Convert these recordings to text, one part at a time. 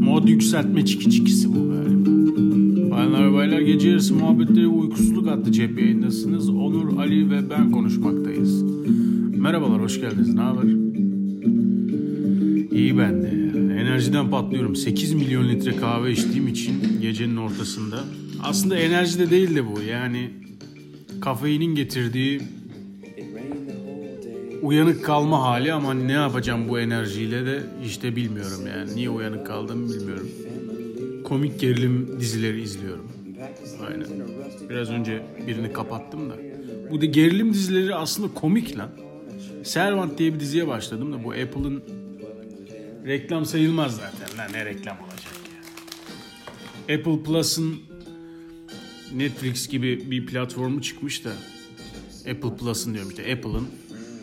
Mod yükseltme çiki çikisi bu galiba. Bayanlar baylar gece yarısı muhabbetleri uykusuzluk adlı cep yayındasınız. Onur, Ali ve ben konuşmaktayız. Merhabalar, hoş geldiniz. Ne haber? İyi ben de. Enerjiden patlıyorum. 8 milyon litre kahve içtiğim için gecenin ortasında. Aslında enerji de değil de bu. Yani kafeinin getirdiği uyanık kalma hali ama ne yapacağım bu enerjiyle de işte bilmiyorum yani. Niye uyanık kaldığımı bilmiyorum. Komik gerilim dizileri izliyorum. Aynen. Biraz önce birini kapattım da. Bu da gerilim dizileri aslında komik lan. Servant diye bir diziye başladım da bu Apple'ın reklam sayılmaz zaten. Lan ne reklam olacak ya. Apple Plus'ın Netflix gibi bir platformu çıkmış da Apple Plus'ın diyorum işte Apple'ın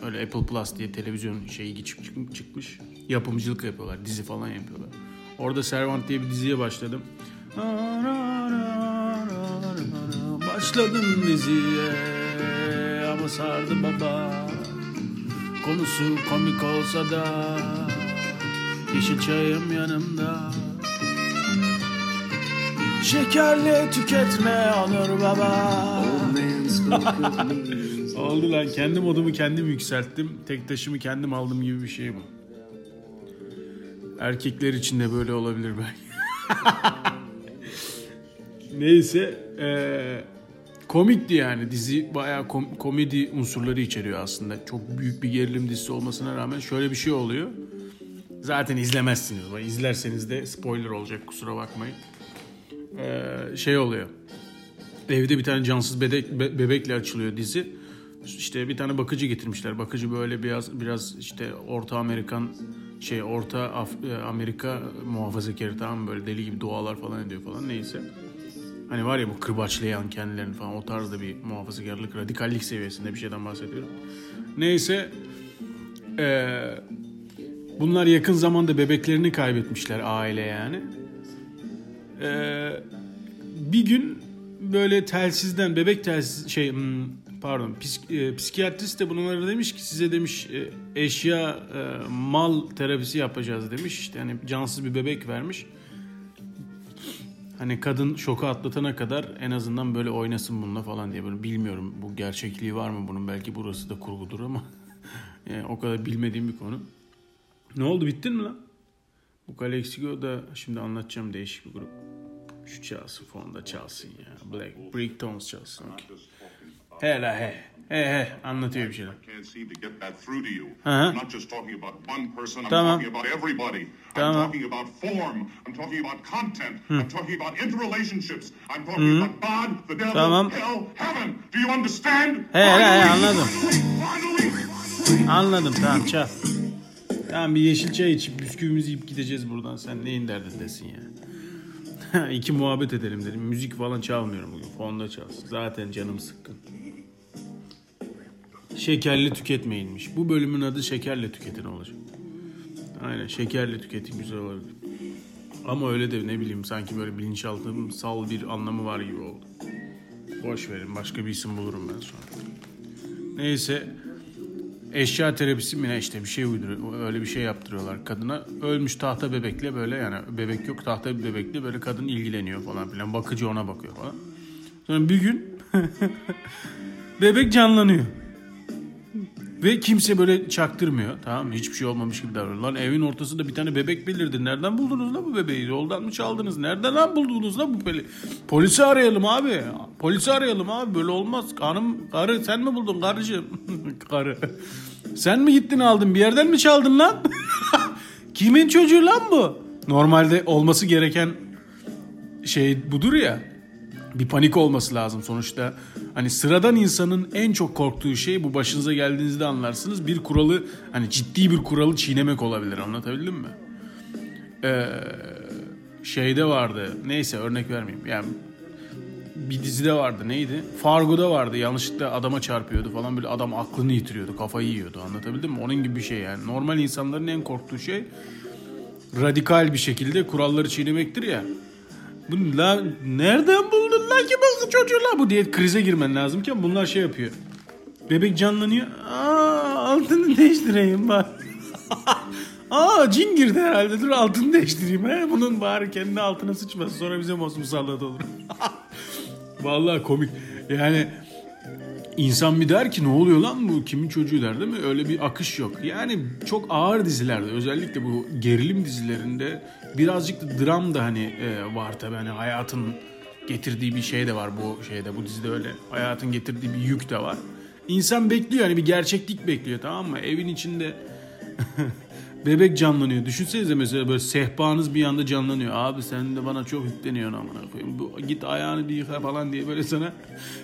öyle Apple Plus diye televizyon şeyi çık- çık- çıkmış. Yapımcılık yapıyorlar, dizi falan yapıyorlar. Orada Servant diye bir diziye başladım. Başladım diziye ama sardı baba. Konusu komik olsa da Yeşil çayım yanımda Şekerli tüketme Onur baba Oldu lan kendi modumu kendim yükselttim Tek taşımı kendim aldım gibi bir şey bu Erkekler için de böyle olabilir belki Neyse eee, komikti yani dizi bayağı kom- komedi unsurları içeriyor aslında. Çok büyük bir gerilim dizisi olmasına rağmen şöyle bir şey oluyor. Zaten izlemezsiniz. İzlerseniz de spoiler olacak kusura bakmayın. Eee, şey oluyor. Evde bir tane cansız bebek, be- bebekle açılıyor dizi. İşte bir tane bakıcı getirmişler. Bakıcı böyle biraz biraz işte Orta Amerikan şey Orta Af- e, Amerika muhafazakarı tamam böyle deli gibi dualar falan ediyor falan neyse. Hani var ya bu kırbaçlayan kendilerini falan o tarzda bir muhafazakarlık, radikallik seviyesinde bir şeyden bahsediyorum. Neyse eee, bunlar yakın zamanda bebeklerini kaybetmişler aile yani. Eee, bir gün böyle telsizden bebek telsiz şey hmm, pardon psik, e, psikiyatrist de bunlara demiş ki size demiş e, eşya e, mal terapisi yapacağız demiş işte hani cansız bir bebek vermiş. Hani kadın şoku atlatana kadar en azından böyle oynasın bununla falan diye böyle bilmiyorum bu gerçekliği var mı bunun belki burası da kurgudur ama yani o kadar bilmediğim bir konu. Ne oldu bittin mi lan? Bu Calexico da şimdi anlatacağım değişik bir grup. Şu çalsın fonda çalsın ya. Black Brick Tones çalsın. Okay. He la he. He he anlatıyor bir şeyler. Tamam. Tamam. Hı. Tamam. He he he anladım. Anladım tamam çal. Tamam bir yeşil çay içip bisküvimizi yiyip gideceğiz buradan. Sen neyin derdindesin ya? Yani? İki muhabbet edelim dedim. Müzik falan çalmıyorum bugün. Fonda çalsın. Zaten canım sıkkın. Şekerli tüketmeyinmiş. Bu bölümün adı şekerle tüketin olacak. Aynen şekerle tüketin güzel olabilir. Ama öyle de ne bileyim sanki böyle bilinçaltımsal bir anlamı var gibi oldu. Boş verin başka bir isim bulurum ben sonra. Neyse eşya terapisi mi ne işte bir şey uyduruyor. Öyle bir şey yaptırıyorlar kadına. Ölmüş tahta bebekle böyle yani bebek yok tahta bir bebekle böyle kadın ilgileniyor falan filan. Bakıcı ona bakıyor falan. Sonra bir gün bebek canlanıyor. Ve kimse böyle çaktırmıyor. Tamam mı? Hiçbir şey olmamış gibi davranıyor. Lan evin ortasında bir tane bebek belirdi. Nereden buldunuz lan bu bebeği? Yoldan mı çaldınız? Nereden lan buldunuz lan bu peli? Polisi arayalım abi. Polisi arayalım abi. Böyle olmaz. Hanım, karı sen mi buldun karıcığım? karı. Sen mi gittin aldın? Bir yerden mi çaldın lan? Kimin çocuğu lan bu? Normalde olması gereken şey budur ya. Bir panik olması lazım sonuçta. Hani sıradan insanın en çok korktuğu şey bu başınıza geldiğinizde anlarsınız. Bir kuralı hani ciddi bir kuralı çiğnemek olabilir. Anlatabildim mi? Ee, şeyde vardı. Neyse örnek vermeyeyim. Yani bir dizide vardı neydi? Fargo'da vardı. Yanlışlıkla adama çarpıyordu falan böyle adam aklını yitiriyordu. Kafayı yiyordu. Anlatabildim mi? Onun gibi bir şey yani. Normal insanların en korktuğu şey radikal bir şekilde kuralları çiğnemektir ya. Bu la nereden buldun lan ki bu çocuğu bu diye krize girmen lazımken bunlar şey yapıyor. Bebek canlanıyor. Aa altını değiştireyim bak. Aa cin girdi herhalde dur altını değiştireyim. He? Bunun bari kendi altına sıçmasın sonra bize masum sallat olur. Vallahi komik. Yani insan bir der ki ne oluyor lan bu kimin çocuğu der değil mi? Öyle bir akış yok. Yani çok ağır dizilerde özellikle bu gerilim dizilerinde birazcık da dram da hani e, var tabii hani hayatın getirdiği bir şey de var bu şeyde bu dizide öyle. Hayatın getirdiği bir yük de var. İnsan bekliyor hani bir gerçeklik bekliyor tamam mı? Evin içinde bebek canlanıyor. Düşünsenize mesela böyle sehpanız bir anda canlanıyor. Abi sen de bana çok yükleniyorsun amına koyayım. Bu, git ayağını bir yıka falan diye böyle sana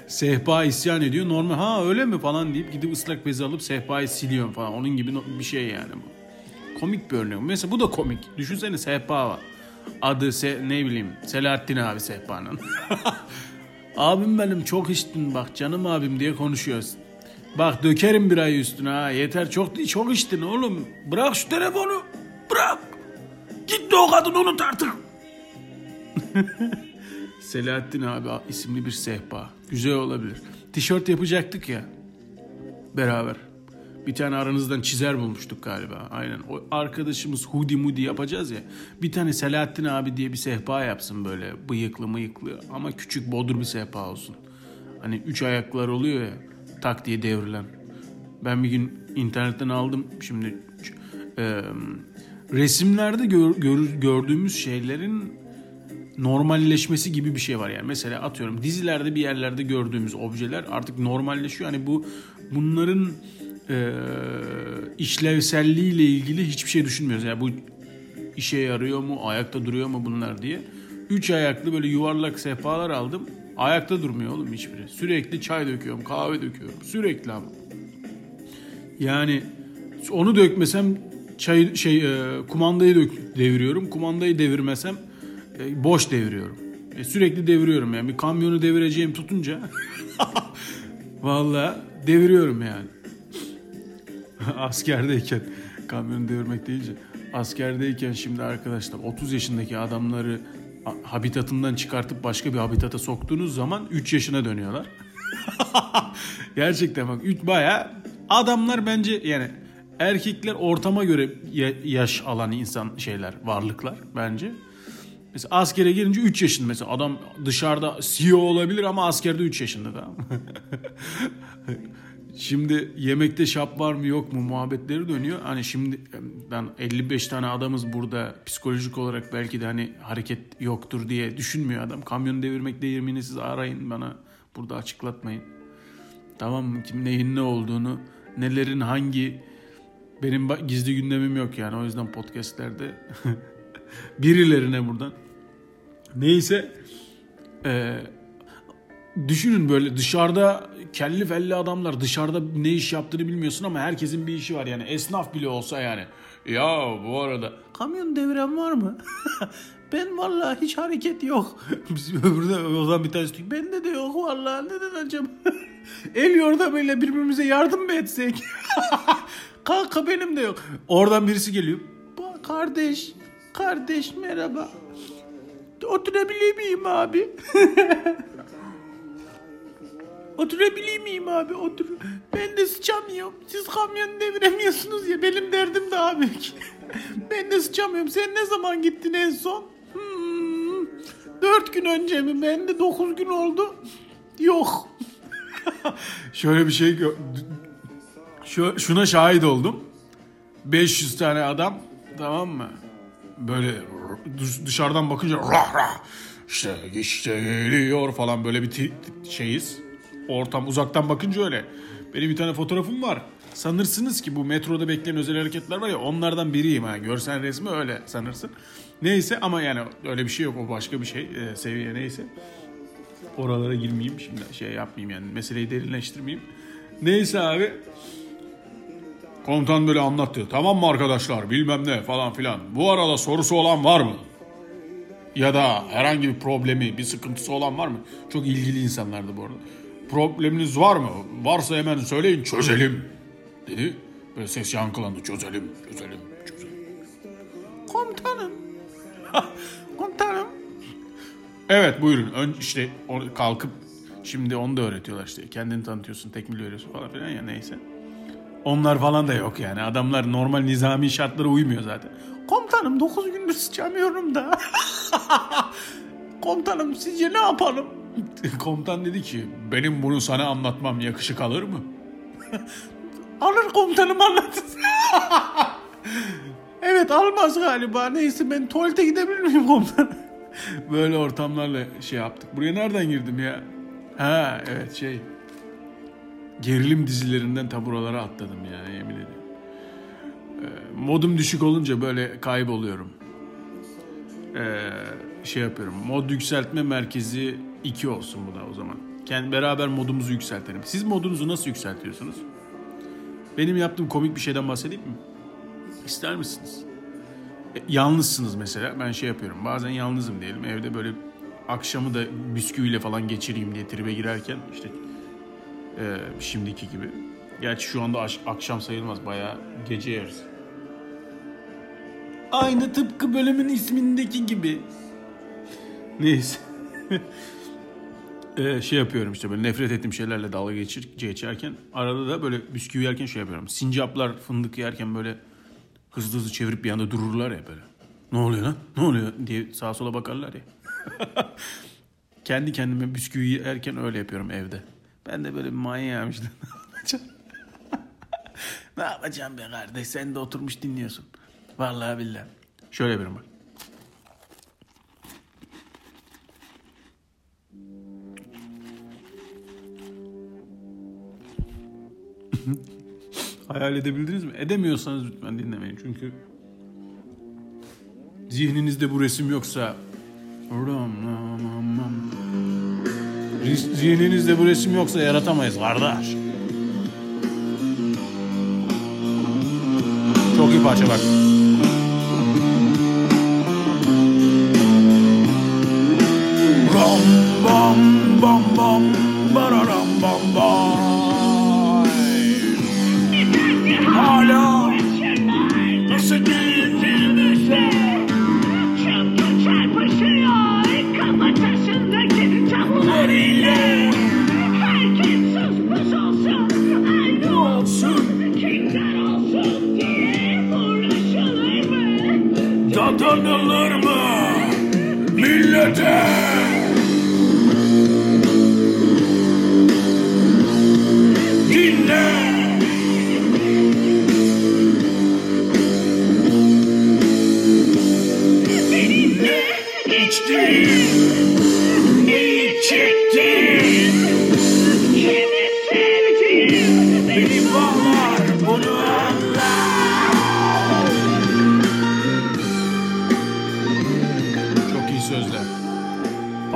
sehpa isyan ediyor. Normal ha öyle mi falan deyip gidip ıslak bezi alıp sehpayı siliyorum falan. Onun gibi bir şey yani bu. Komik bir örnek. Mesela bu da komik. Düşünsene sehpa var. Adı se ne bileyim Selahattin abi sehpanın. abim benim çok içtin bak canım abim diye konuşuyoruz. Bak dökerim bir ay üstüne ha. Yeter çok çok içtin oğlum. Bırak şu telefonu. Bırak. Git de o kadını unut artık. Selahattin abi isimli bir sehpa. Güzel olabilir. Tişört yapacaktık ya. Beraber. Bir tane aranızdan çizer bulmuştuk galiba. Aynen. O arkadaşımız Hudi Mudi yapacağız ya. Bir tane Selahattin abi diye bir sehpa yapsın böyle bıyıklı mıyıklı ama küçük bodur bir sehpa olsun. Hani üç ayaklar oluyor ya tak diye devrilen. Ben bir gün internetten aldım şimdi e, resimlerde gör, gör, gördüğümüz şeylerin normalleşmesi gibi bir şey var yani. Mesela atıyorum dizilerde bir yerlerde gördüğümüz objeler artık normalleşiyor. Hani bu bunların e, işlevselliğiyle ilgili hiçbir şey düşünmüyoruz. Yani bu işe yarıyor mu, ayakta duruyor mu bunlar diye. Üç ayaklı böyle yuvarlak sehpalar aldım. Ayakta durmuyor oğlum hiçbiri. Sürekli çay döküyorum, kahve döküyorum. Sürekli ama. Yani onu dökmesem çay şey e, kumandayı dök, deviriyorum. Kumandayı devirmesem e, boş deviriyorum. E, sürekli deviriyorum yani bir kamyonu devireceğim tutunca vallahi deviriyorum yani. Askerdeyken kamyonu devirmek deyince askerdeyken şimdi arkadaşlar 30 yaşındaki adamları habitatından çıkartıp başka bir habitata soktuğunuz zaman 3 yaşına dönüyorlar. Gerçekten bak 3 baya adamlar bence yani erkekler ortama göre yaş alan insan şeyler, varlıklar bence. Mesela askere girince 3 yaşında mesela adam dışarıda CEO olabilir ama askerde 3 yaşında tamam Şimdi yemekte şap var mı yok mu muhabbetleri dönüyor. Hani şimdi ben 55 tane adamız burada psikolojik olarak belki de hani hareket yoktur diye düşünmüyor adam. Kamyon devirmek değirmeni siz arayın bana burada açıklatmayın. Tamam mı? Kim neyin ne olduğunu, nelerin hangi benim gizli gündemim yok yani o yüzden podcastlerde birilerine buradan. Neyse e, düşünün böyle dışarıda kelli felli adamlar dışarıda ne iş yaptığını bilmiyorsun ama herkesin bir işi var yani esnaf bile olsa yani. Ya bu arada kamyon deviren var mı? ben vallahi hiç hareket yok. Biz öbürde o zaman bir tanesi bende de yok vallahi neden acaba? El yordamıyla birbirimize yardım mı etsek? Kanka benim de yok. Oradan birisi geliyor. Kardeş, kardeş merhaba. Oturabilir miyim abi? Oturabilir miyim abi? Otur. Ben de sıçamıyorum. Siz kamyon deviremiyorsunuz ya. Benim derdim daha büyük. ben de sıçamıyorum. Sen ne zaman gittin en son? Hmm, dört gün önce mi? Ben de dokuz gün oldu. Yok. Şöyle bir şey Şu, şuna şahit oldum. 500 tane adam tamam mı? Böyle dışarıdan bakınca rah rah işte işte geliyor falan böyle bir şeyiz ortam uzaktan bakınca öyle. Benim bir tane fotoğrafım var. Sanırsınız ki bu metroda bekleyen özel hareketler var ya onlardan biriyim ha. Görsen resmi öyle sanırsın. Neyse ama yani öyle bir şey yok o başka bir şey e, seviye neyse. Oralara girmeyeyim şimdi şey yapmayayım yani meseleyi derinleştirmeyeyim. Neyse abi Komutan böyle anlattı. Tamam mı arkadaşlar bilmem ne falan filan. Bu arada sorusu olan var mı? Ya da herhangi bir problemi, bir sıkıntısı olan var mı? Çok ilgili insanlardı bu arada probleminiz var mı? Varsa hemen söyleyin çözelim dedi. Böyle ses yankılandı çözelim çözelim çözelim. Komutanım. Komutanım. Evet buyurun. Ön, işte kalkıp şimdi onu da öğretiyorlar işte. Kendini tanıtıyorsun, tekmil veriyorsun falan filan ya neyse. Onlar falan da yok yani. Adamlar normal nizami şartlara uymuyor zaten. Komutanım 9 gündür sıçamıyorum da. Komutanım sizce ne yapalım? Komutan dedi ki benim bunu sana anlatmam yakışık alır mı? alır komutanım anlatın. evet almaz galiba. Neyse ben tuvalete gidebilir miyim komutan? Böyle ortamlarla şey yaptık. Buraya nereden girdim ya? Ha evet şey. Gerilim dizilerinden taburalara atladım ya yemin ederim. Ee, modum düşük olunca böyle kayboluyorum. Ee, şey yapıyorum. Mod yükseltme merkezi 2 olsun bu da o zaman. Kendi beraber modumuzu yükseltelim. Siz modunuzu nasıl yükseltiyorsunuz? Benim yaptığım komik bir şeyden bahsedeyim mi? İster misiniz? E, yalnızsınız mesela. Ben şey yapıyorum. Bazen yalnızım diyelim. Evde böyle akşamı da bisküviyle falan geçireyim diye tribe girerken işte e, şimdiki gibi. Gerçi şu anda akşam sayılmaz. Bayağı gece yarısı. Aynı tıpkı bölümün ismindeki gibi. Neyse. Ee, şey yapıyorum işte böyle nefret ettiğim şeylerle dalga geçir, geçerken arada da böyle bisküvi yerken şey yapıyorum. Sincaplar fındık yerken böyle hızlı hızlı çevirip bir anda dururlar ya böyle. Ne oluyor lan? Ne oluyor diye sağa sola bakarlar ya. Kendi kendime bisküvi yerken öyle yapıyorum evde. Ben de böyle manyağım işte. ne yapacağım be kardeş sen de oturmuş dinliyorsun. Vallahi billahi. Şöyle yapıyorum bak. Hayal edebildiniz mi? Edemiyorsanız lütfen dinlemeyin. Çünkü zihninizde bu resim yoksa zihninizde bu resim yoksa yaratamayız kardeş. Çok iyi parça bak. Ram bam bam bam bararam bam bam. Hala nasıl kafatasındaki tabularıyla Herkes susmuş olsun aynı olsun Kimler olsun diye uğraşılır mı? dadanılır mı millete?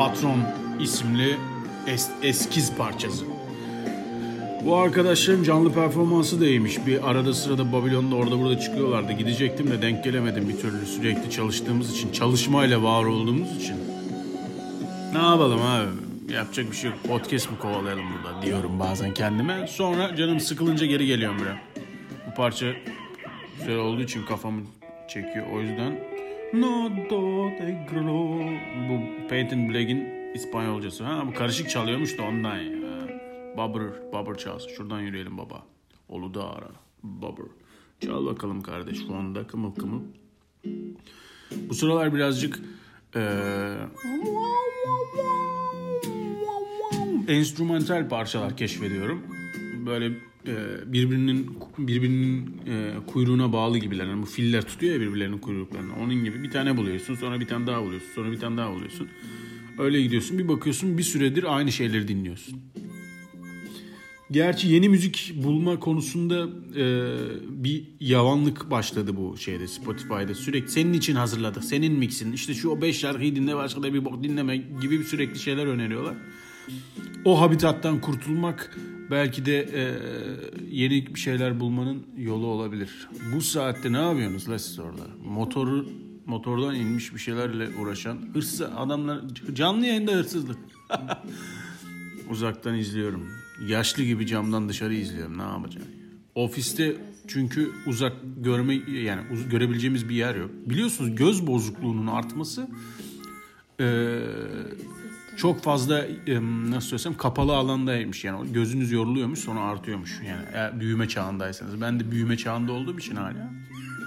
Patron isimli es- eskiz parçası. Bu arkadaşların canlı performansı da. Bir arada sırada Babilon'da orada burada çıkıyorlardı. Gidecektim de denk gelemedim bir türlü. Sürekli çalıştığımız için, çalışmayla var olduğumuz için. Ne yapalım abi? Yapacak bir şey yok. Podcast mı kovalayalım burada diyorum bazen kendime. Sonra canım sıkılınca geri geliyorum buraya. Bu parça güzel olduğu için kafamı çekiyor. O yüzden No do de gro Bu Peyton Black'in İspanyolcası. Ha bu karışık çalıyormuş da ondan ya. Babur, babur çalsın. Şuradan yürüyelim baba. Olu da ara. Babur. Çal bakalım kardeş. Fonda kımıl kımıl. Bu sıralar birazcık eee enstrümantal parçalar keşfediyorum. Böyle birbirinin birbirinin e, kuyruğuna bağlı gibiler. Yani bu filler tutuyor ya birbirlerinin kuyruklarını. Onun gibi bir tane buluyorsun, sonra bir tane daha buluyorsun, sonra bir tane daha buluyorsun. Öyle gidiyorsun. Bir bakıyorsun bir süredir aynı şeyleri dinliyorsun. Gerçi yeni müzik bulma konusunda e, bir yavanlık başladı bu şeyde Spotify'da. Sürekli senin için hazırladık. Senin mixin. İşte şu o 5 şarkıyı dinle başka da bir bok dinleme gibi sürekli şeyler öneriyorlar. O habitattan kurtulmak belki de e, yeni bir şeyler bulmanın yolu olabilir. Bu saatte ne yapıyorsunuz la siz orada? Motoru motordan inmiş bir şeylerle uğraşan hırsız adamlar canlı yayında hırsızlık. Uzaktan izliyorum. Yaşlı gibi camdan dışarı izliyorum. Ne yapacağım? Ofiste çünkü uzak görme yani uz- görebileceğimiz bir yer yok. Biliyorsunuz göz bozukluğunun artması eee, çok fazla nasıl söylesem kapalı alandaymış. Yani gözünüz yoruluyormuş sonra artıyormuş. Yani büyüme çağındaysanız. Ben de büyüme çağında olduğum için hala.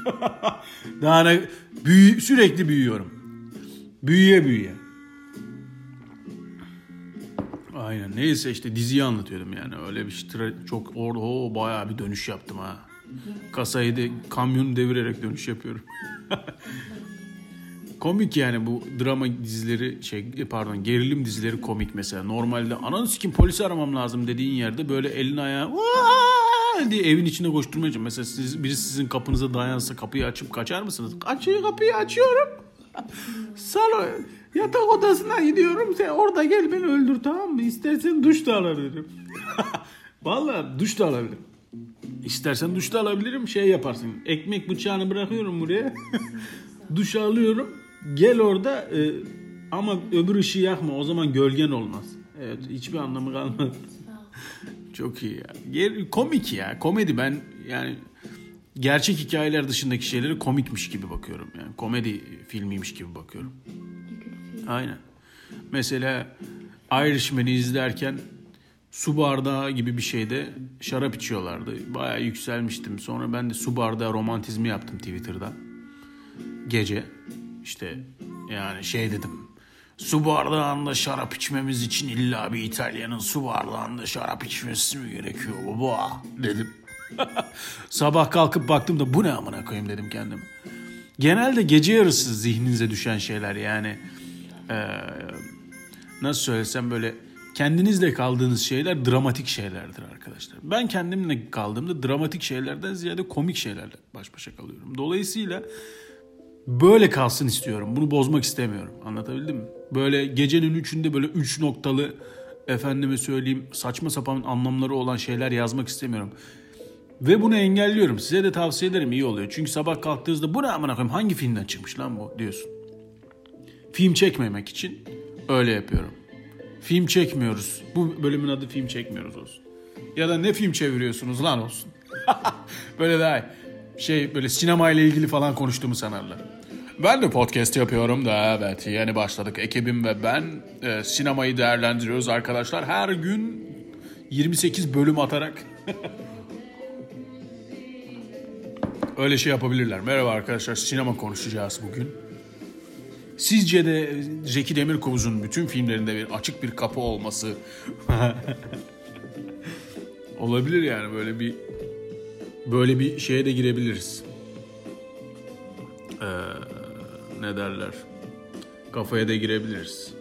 Daha ne, büyü, sürekli büyüyorum. Büyüye büyüye. Aynen. Neyse işte diziyi anlatıyordum yani. Öyle bir şey çok orada o bayağı bir dönüş yaptım ha. Kasayı da kamyon devirerek dönüş yapıyorum komik yani bu drama dizileri şey pardon gerilim dizileri komik mesela. Normalde ananı sikim polisi aramam lazım dediğin yerde böyle elini ayağı diye evin içinde koşturmaya. Mesela siz, biri sizin kapınıza dayansa kapıyı açıp kaçar mısınız? Açıyı kapıyı açıyorum. Salon yatak odasına gidiyorum. Sen orada gel beni öldür tamam mı? İstersen duş da alabilirim. Vallahi duş da alabilirim. İstersen duş da alabilirim şey yaparsın. Ekmek bıçağını bırakıyorum buraya. duş alıyorum. Gel orada e, ama öbür ışığı yakma o zaman gölgen olmaz. Evet hiçbir anlamı kalmadı. Çok iyi ya. Ger- komik ya. Komedi ben yani gerçek hikayeler dışındaki şeyleri komikmiş gibi bakıyorum. Yani komedi filmiymiş gibi bakıyorum. Aynen. Mesela Irishman'ı izlerken su bardağı gibi bir şeyde şarap içiyorlardı. Bayağı yükselmiştim. Sonra ben de su bardağı romantizmi yaptım Twitter'da. Gece işte yani şey dedim. Su bardağında şarap içmemiz için illa bir İtalyanın su bardağında şarap içmesi mi gerekiyor baba dedim. Sabah kalkıp baktım da bu ne amına koyayım dedim kendime. Genelde gece yarısı zihninize düşen şeyler yani eee, nasıl söylesem böyle kendinizle kaldığınız şeyler dramatik şeylerdir arkadaşlar. Ben kendimle kaldığımda dramatik şeylerden ziyade komik şeylerle baş başa kalıyorum. Dolayısıyla böyle kalsın istiyorum. Bunu bozmak istemiyorum. Anlatabildim mi? Böyle gecenin üçünde böyle üç noktalı efendime söyleyeyim saçma sapan anlamları olan şeyler yazmak istemiyorum. Ve bunu engelliyorum. Size de tavsiye ederim iyi oluyor. Çünkü sabah kalktığınızda bu ne amına koyayım hangi filmden çıkmış lan bu diyorsun. Film çekmemek için öyle yapıyorum. Film çekmiyoruz. Bu bölümün adı film çekmiyoruz olsun. Ya da ne film çeviriyorsunuz lan olsun. böyle daha iyi. Şey böyle sinema ile ilgili falan konuştuğumu sanarlar. Ben de podcast yapıyorum da evet yeni başladık. Ekibim ve ben e, sinemayı değerlendiriyoruz arkadaşlar. Her gün 28 bölüm atarak öyle şey yapabilirler. Merhaba arkadaşlar sinema konuşacağız bugün. Sizce de Zeki Demirkubuz'un bütün filmlerinde bir açık bir kapı olması olabilir yani böyle bir böyle bir şeye de girebiliriz. Ee, ne derler? Kafaya da girebiliriz.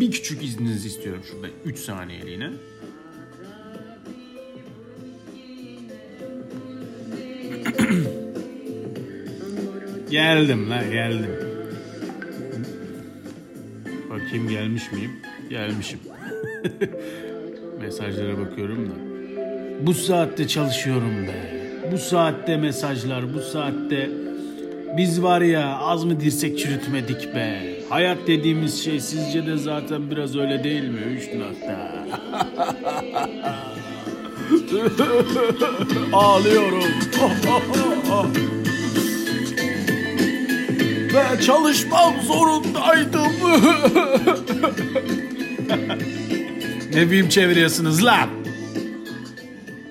Bir küçük izninizi istiyorum şurada 3 saniyeliğine. geldim la geldim. Bakayım gelmiş miyim? Gelmişim. Mesajlara bakıyorum da. Bu saatte çalışıyorum be. Bu saatte mesajlar, bu saatte biz var ya az mı dirsek çürütmedik be. Hayat dediğimiz şey sizce de zaten biraz öyle değil mi? Üç nokta. Ağlıyorum. Ve çalışmak zorundaydım. ne film çeviriyorsunuz lan?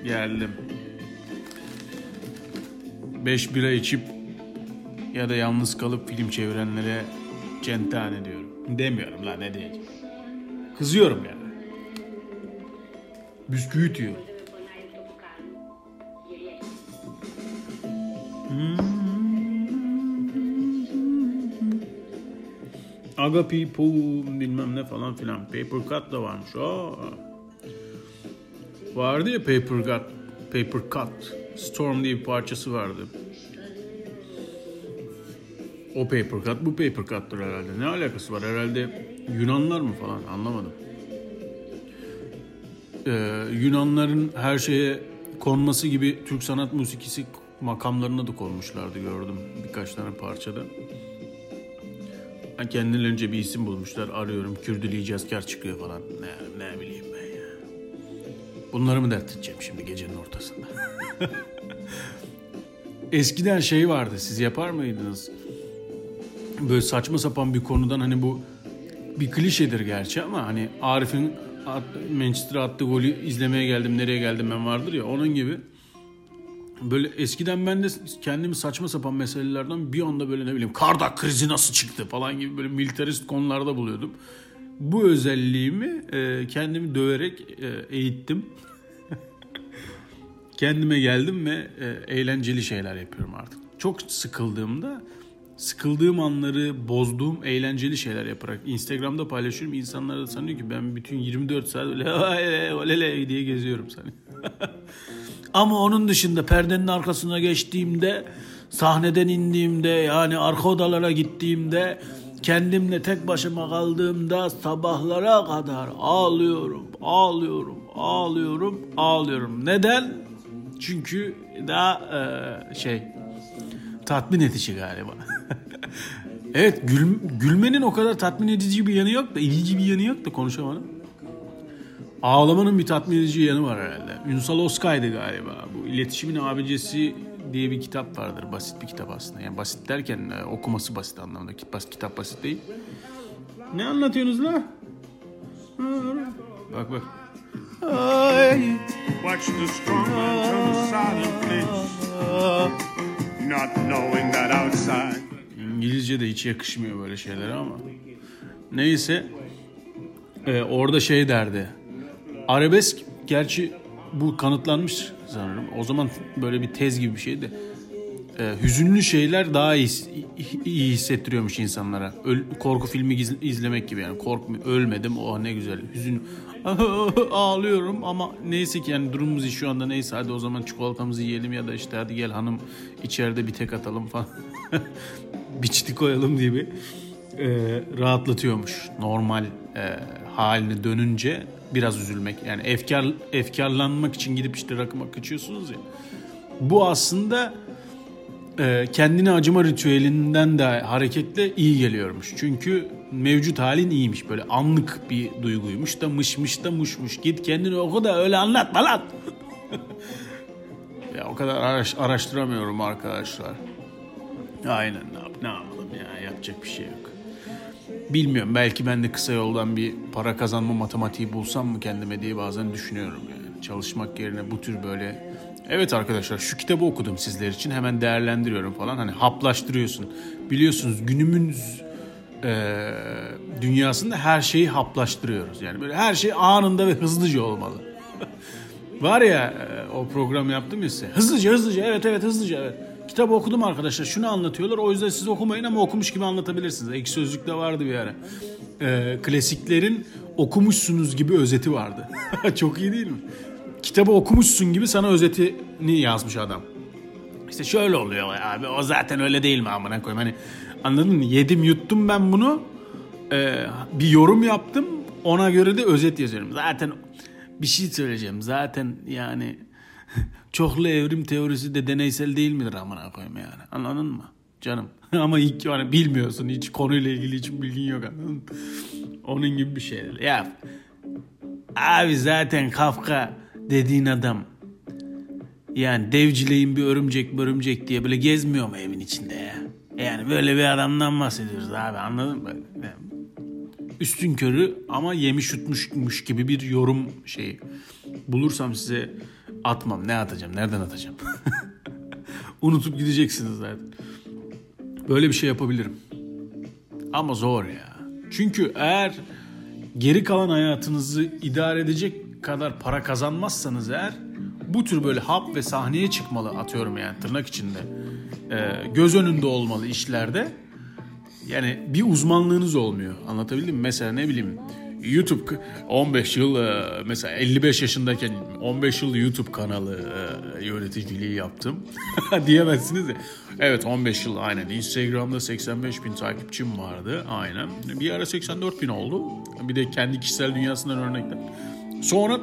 Geldim. Beş bira içip ya da yalnız kalıp film çevirenlere centane diyorum. Demiyorum lan ne diyeceğim. Kızıyorum yani. Bisküvi diyor. Agapi, Pu bilmem ne falan filan. Paper Cut da varmış. Aa. Vardı ya Paper Cut. Paper Cut. Storm diye bir parçası vardı. O Paper Cut bu Paper Cut'tır herhalde. Ne alakası var? Herhalde Yunanlar mı falan anlamadım. Ee, Yunanların her şeye konması gibi Türk sanat musikisi makamlarına da konmuşlardı gördüm birkaç tane parçada. Kendilerince bir isim bulmuşlar. Arıyorum Kürdülü Cazkar çıkıyor falan. Ne, ne. Bunları mı dert edeceğim şimdi gecenin ortasında? Eskiden şey vardı siz yapar mıydınız? Böyle saçma sapan bir konudan hani bu bir klişedir gerçi ama hani Arif'in at- Manchester'a attığı golü izlemeye geldim nereye geldim ben vardır ya onun gibi böyle eskiden ben de kendimi saçma sapan meselelerden bir anda böyle ne bileyim Kardak krizi nasıl çıktı falan gibi böyle militarist konularda buluyordum. Bu özelliğimi e, kendimi döverek e, eğittim. Kendime geldim ve e, eğlenceli şeyler yapıyorum artık. Çok sıkıldığımda sıkıldığım anları bozduğum eğlenceli şeyler yaparak Instagram'da paylaşıyorum. İnsanlar da sanıyor ki ben bütün 24 saat öyle olele diye geziyorum sanıyor. Ama onun dışında perdenin arkasına geçtiğimde, sahneden indiğimde, yani arka odalara gittiğimde, kendimle tek başıma kaldığımda sabahlara kadar ağlıyorum, ağlıyorum, ağlıyorum, ağlıyorum. Neden? Çünkü daha e, şey tatmin edici galiba. evet gül, gülmenin o kadar tatmin edici bir yanı yok da ilginç bir yanı yok da konuşamadım. Ağlamanın bir tatmin edici yanı var herhalde. Ünsal Oskay'dı galiba. Bu iletişimin abicesi diye bir kitap vardır. Basit bir kitap aslında. Yani basit derken e, okuması basit anlamında. Kitap, basit değil. Ne anlatıyorsunuz la? Bak bak. Watch the strong man turn silent place, not knowing that outside. İngilizce de hiç yakışmıyor böyle şeylere ama. Neyse. Ee, orada şey derdi. Arabesk gerçi bu kanıtlanmış sanırım. O zaman böyle bir tez gibi bir şeydi. Ee, hüzünlü şeyler daha iyi, iyi hissettiriyormuş insanlara. Öl- korku filmi izlemek gibi yani. Korkmu ölmedim. Oh ne güzel. Hüzün ağlıyorum ama neyse ki yani durumumuz iyi şu anda neyse hadi o zaman çikolatamızı yiyelim ya da işte hadi gel hanım içeride bir tek atalım falan. Biçti koyalım gibi e, rahatlatıyormuş. Normal e, haline dönünce biraz üzülmek. Yani efkar efkarlanmak için gidip işte rakıma kaçıyorsunuz ya. Bu aslında e, kendine acıma ritüelinden de hareketle iyi geliyormuş. Çünkü mevcut halin iyiymiş. Böyle anlık bir duyguymuş da mışmış da muşmuş. Git kendini oku da öyle anlatma lan. ya o kadar araş- araştıramıyorum arkadaşlar. Aynen ne, yap, ne yapalım ya yapacak bir şey yok. Bilmiyorum belki ben de kısa yoldan bir para kazanma matematiği bulsam mı kendime diye bazen düşünüyorum yani. Çalışmak yerine bu tür böyle Evet arkadaşlar şu kitabı okudum sizler için hemen değerlendiriyorum falan hani haplaştırıyorsun. Biliyorsunuz günümüz e, dünyasında her şeyi haplaştırıyoruz. Yani böyle her şey anında ve hızlıca olmalı. Var ya o program yaptım ya size. Hızlıca hızlıca evet evet hızlıca evet. Kitabı okudum arkadaşlar şunu anlatıyorlar o yüzden siz okumayın ama okumuş gibi anlatabilirsiniz. Ek sözlükte vardı bir ara. E, klasiklerin okumuşsunuz gibi özeti vardı. Çok iyi değil mi? Kitabı okumuşsun gibi sana özetini yazmış adam. İşte şöyle oluyor abi o zaten öyle değil mi amına koyayım hani anladın mı? Yedim yuttum ben bunu Ee, bir yorum yaptım ona göre de özet yazıyorum. Zaten bir şey söyleyeceğim zaten yani çoklu evrim teorisi de deneysel değil midir amına koyayım yani anladın mı canım? Ama ilk yani bilmiyorsun hiç konuyla ilgili hiç bilgin yok anladın? Onun gibi bir şey. Ya abi zaten Kafka dediğin adam yani devcileyin bir örümcek örümcek diye böyle gezmiyor mu evin içinde ya? Yani böyle bir adamdan bahsediyoruz abi anladın mı? Üstün körü ama yemiş yutmuşmuş gibi bir yorum şeyi. Bulursam size atmam. Ne atacağım? Nereden atacağım? Unutup gideceksiniz zaten. Böyle bir şey yapabilirim. Ama zor ya. Çünkü eğer geri kalan hayatınızı idare edecek kadar para kazanmazsanız eğer bu tür böyle hap ve sahneye çıkmalı atıyorum yani tırnak içinde e, göz önünde olmalı işlerde yani bir uzmanlığınız olmuyor anlatabildim mi? Mesela ne bileyim YouTube k- 15 yıl e, mesela 55 yaşındayken 15 yıl YouTube kanalı e, yöneticiliği yaptım diyemezsiniz ya. Evet 15 yıl aynen Instagram'da 85 bin takipçim vardı aynen. Bir ara 84 bin oldu. Bir de kendi kişisel dünyasından örnekler. Sonra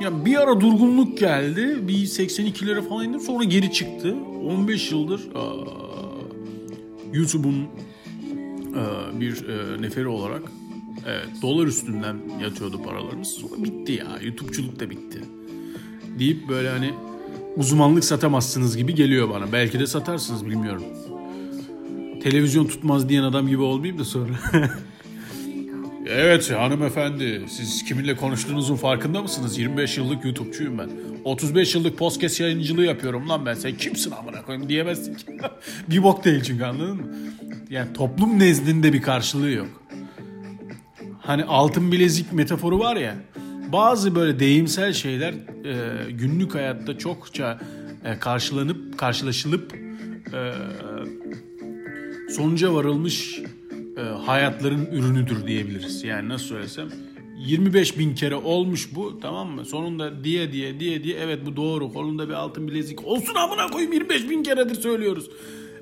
ya bir ara durgunluk geldi. Bir 82'lere falan indi. Sonra geri çıktı. 15 yıldır aa, YouTube'un bir e, neferi olarak evet, dolar üstünden yatıyordu paralarımız. Sonra bitti ya. YouTube'culuk da bitti. Deyip böyle hani uzmanlık satamazsınız gibi geliyor bana. Belki de satarsınız bilmiyorum. Televizyon tutmaz diyen adam gibi olmayayım da sonra. Evet hanımefendi siz kiminle konuştuğunuzun farkında mısınız? 25 yıllık YouTube'cuyum ben. 35 yıllık podcast yayıncılığı yapıyorum lan ben. Sen kimsin amına koyayım diyemezsin ki. bir bok değil çünkü anladın mı? Yani toplum nezdinde bir karşılığı yok. Hani altın bilezik metaforu var ya. Bazı böyle deyimsel şeyler e, günlük hayatta çokça e, karşılanıp karşılaşılıp e, sonuca varılmış e, hayatların ürünüdür diyebiliriz. Yani nasıl söylesem 25 bin kere olmuş bu tamam mı? Sonunda diye diye diye diye evet bu doğru kolunda bir altın bilezik olsun amına koyayım 25 bin keredir söylüyoruz.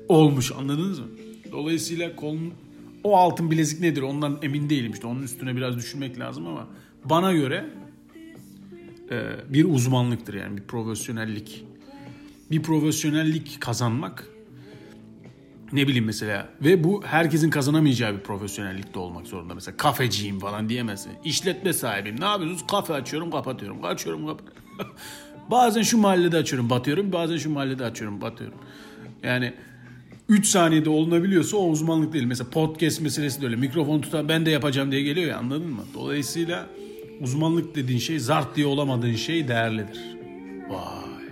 Olmuş anladınız mı? Dolayısıyla kolun o altın bilezik nedir ondan emin değilim işte onun üstüne biraz düşünmek lazım ama bana göre e, bir uzmanlıktır yani bir profesyonellik. Bir profesyonellik kazanmak ne bileyim mesela ve bu herkesin kazanamayacağı bir profesyonellikte olmak zorunda. Mesela kafeciyim falan diyemezsin. İşletme sahibiyim. Ne yapıyorsunuz? Kafe açıyorum, kapatıyorum. Açıyorum, kapatıyorum. bazen şu mahallede açıyorum, batıyorum. Bazen şu mahallede açıyorum, batıyorum. Yani 3 saniyede olunabiliyorsa o uzmanlık değil. Mesela podcast meselesi de öyle. Mikrofon tutan ben de yapacağım diye geliyor ya anladın mı? Dolayısıyla uzmanlık dediğin şey zart diye olamadığın şey değerlidir. Vay.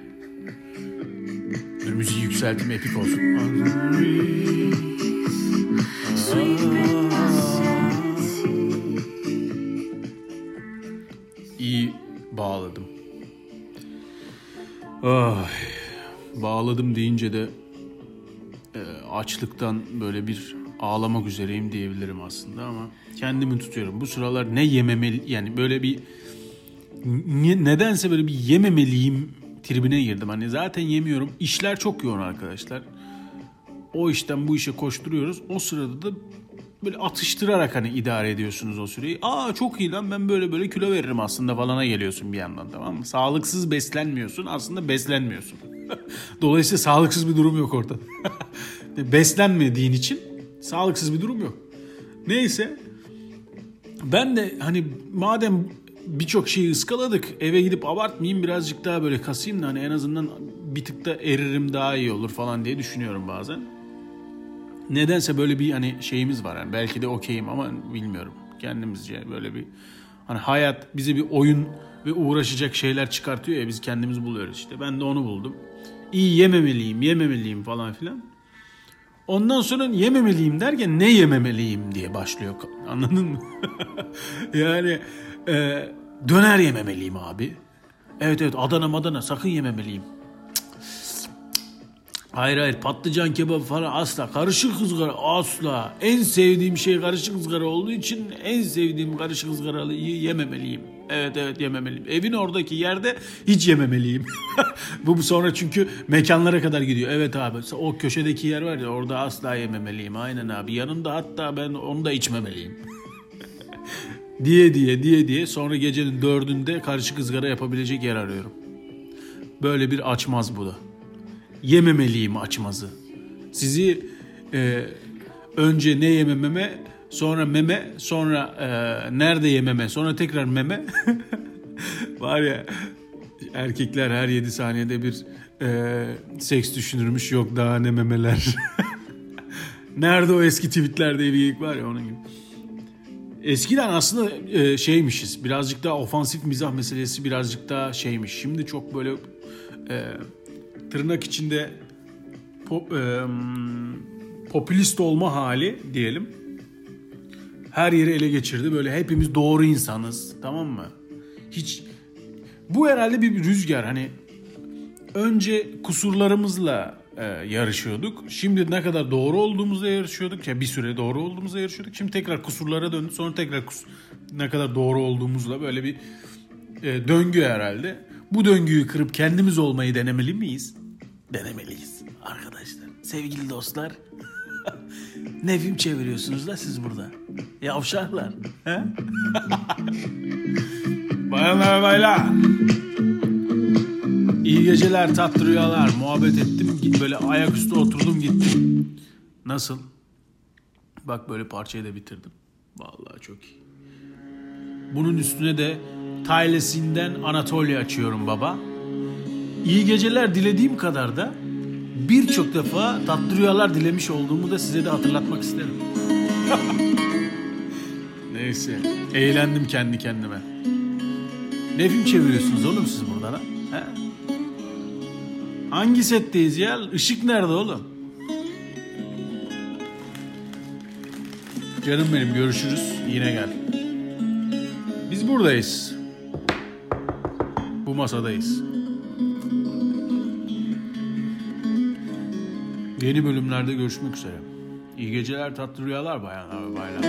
Dur müziği yükselteyim epik olsun. İyi bağladım. Ay, bağladım deyince de açlıktan böyle bir ağlamak üzereyim diyebilirim aslında ama kendimi tutuyorum. Bu sıralar ne yememeli yani böyle bir ni- nedense böyle bir yememeliyim tribine girdim. Hani zaten yemiyorum. İşler çok yoğun arkadaşlar. O işten bu işe koşturuyoruz. O sırada da böyle atıştırarak hani idare ediyorsunuz o süreyi. Aa çok iyi lan ben böyle böyle kilo veririm aslında falana geliyorsun bir yandan tamam mı? Sağlıksız beslenmiyorsun aslında beslenmiyorsun. Dolayısıyla sağlıksız bir durum yok ortada. Beslenmediğin için sağlıksız bir durum yok. Neyse ben de hani madem birçok şeyi ıskaladık eve gidip abartmayayım birazcık daha böyle kasayım da hani en azından bir tık da eririm daha iyi olur falan diye düşünüyorum bazen. Nedense böyle bir hani şeyimiz var yani belki de okeyim ama bilmiyorum kendimizce böyle bir hani hayat bize bir oyun ve uğraşacak şeyler çıkartıyor ya biz kendimiz buluyoruz işte ben de onu buldum. İyi yememeliyim yememeliyim falan filan. Ondan sonra yememeliyim derken ne yememeliyim diye başlıyor. Anladın mı? yani e, döner yememeliyim abi. Evet evet Adana madana sakın yememeliyim. Hayır hayır patlıcan kebabı falan asla. Karışık ızgara asla. En sevdiğim şey karışık ızgara olduğu için en sevdiğim karışık ızgaralıyı yememeliyim. Evet evet yememeliyim. Evin oradaki yerde hiç yememeliyim. bu bu sonra çünkü mekanlara kadar gidiyor. Evet abi o köşedeki yer var ya orada asla yememeliyim. Aynen abi yanında hatta ben onu da içmemeliyim. diye diye diye diye sonra gecenin dördünde karışık ızgara yapabilecek yer arıyorum. Böyle bir açmaz bu da yememeliyim açmazı. Sizi e, önce ne yemememe, sonra meme, sonra e, nerede yememe, sonra tekrar meme. Var ya erkekler her 7 saniyede bir e, seks düşünürmüş yok daha ne memeler. nerede o eski tweetler diye bir var ya onun gibi. Eskiden aslında e, şeymişiz birazcık daha ofansif mizah meselesi birazcık daha şeymiş. Şimdi çok böyle e, tırnak içinde pop, e, popülist olma hali diyelim. Her yeri ele geçirdi. Böyle hepimiz doğru insanız. Tamam mı? Hiç bu herhalde bir rüzgar. Hani önce kusurlarımızla e, yarışıyorduk. Şimdi ne kadar doğru olduğumuzla yarışıyorduk. Ya bir süre doğru olduğumuzla yarışıyorduk. Şimdi tekrar kusurlara döndük. Sonra tekrar kus ne kadar doğru olduğumuzla böyle bir e, döngü herhalde. Bu döngüyü kırıp kendimiz olmayı denemeli miyiz? Denemeliyiz arkadaşlar. Sevgili dostlar. Ne çeviriyorsunuz da siz burada? Yavşaklar. He? Bayanlar baylar. İyi geceler tatlı rüyalar. Muhabbet ettim. Git böyle ayaküstü oturdum gittim. Nasıl? Bak böyle parçayı da bitirdim. Vallahi çok iyi. Bunun üstüne de Taylesinden Anatolia açıyorum baba. İyi geceler dilediğim kadar da birçok defa tatlı rüyalar dilemiş olduğumu da size de hatırlatmak isterim. ne Neyse. Eğlendim kendi kendime. Ne film çeviriyorsunuz oğlum siz burada lan? He? Hangi setteyiz ya? Işık nerede oğlum? Canım benim görüşürüz. Yine gel. Biz buradayız. Bu masadayız. Yeni bölümlerde görüşmek üzere. İyi geceler tatlı rüyalar bayanlar ve baylar.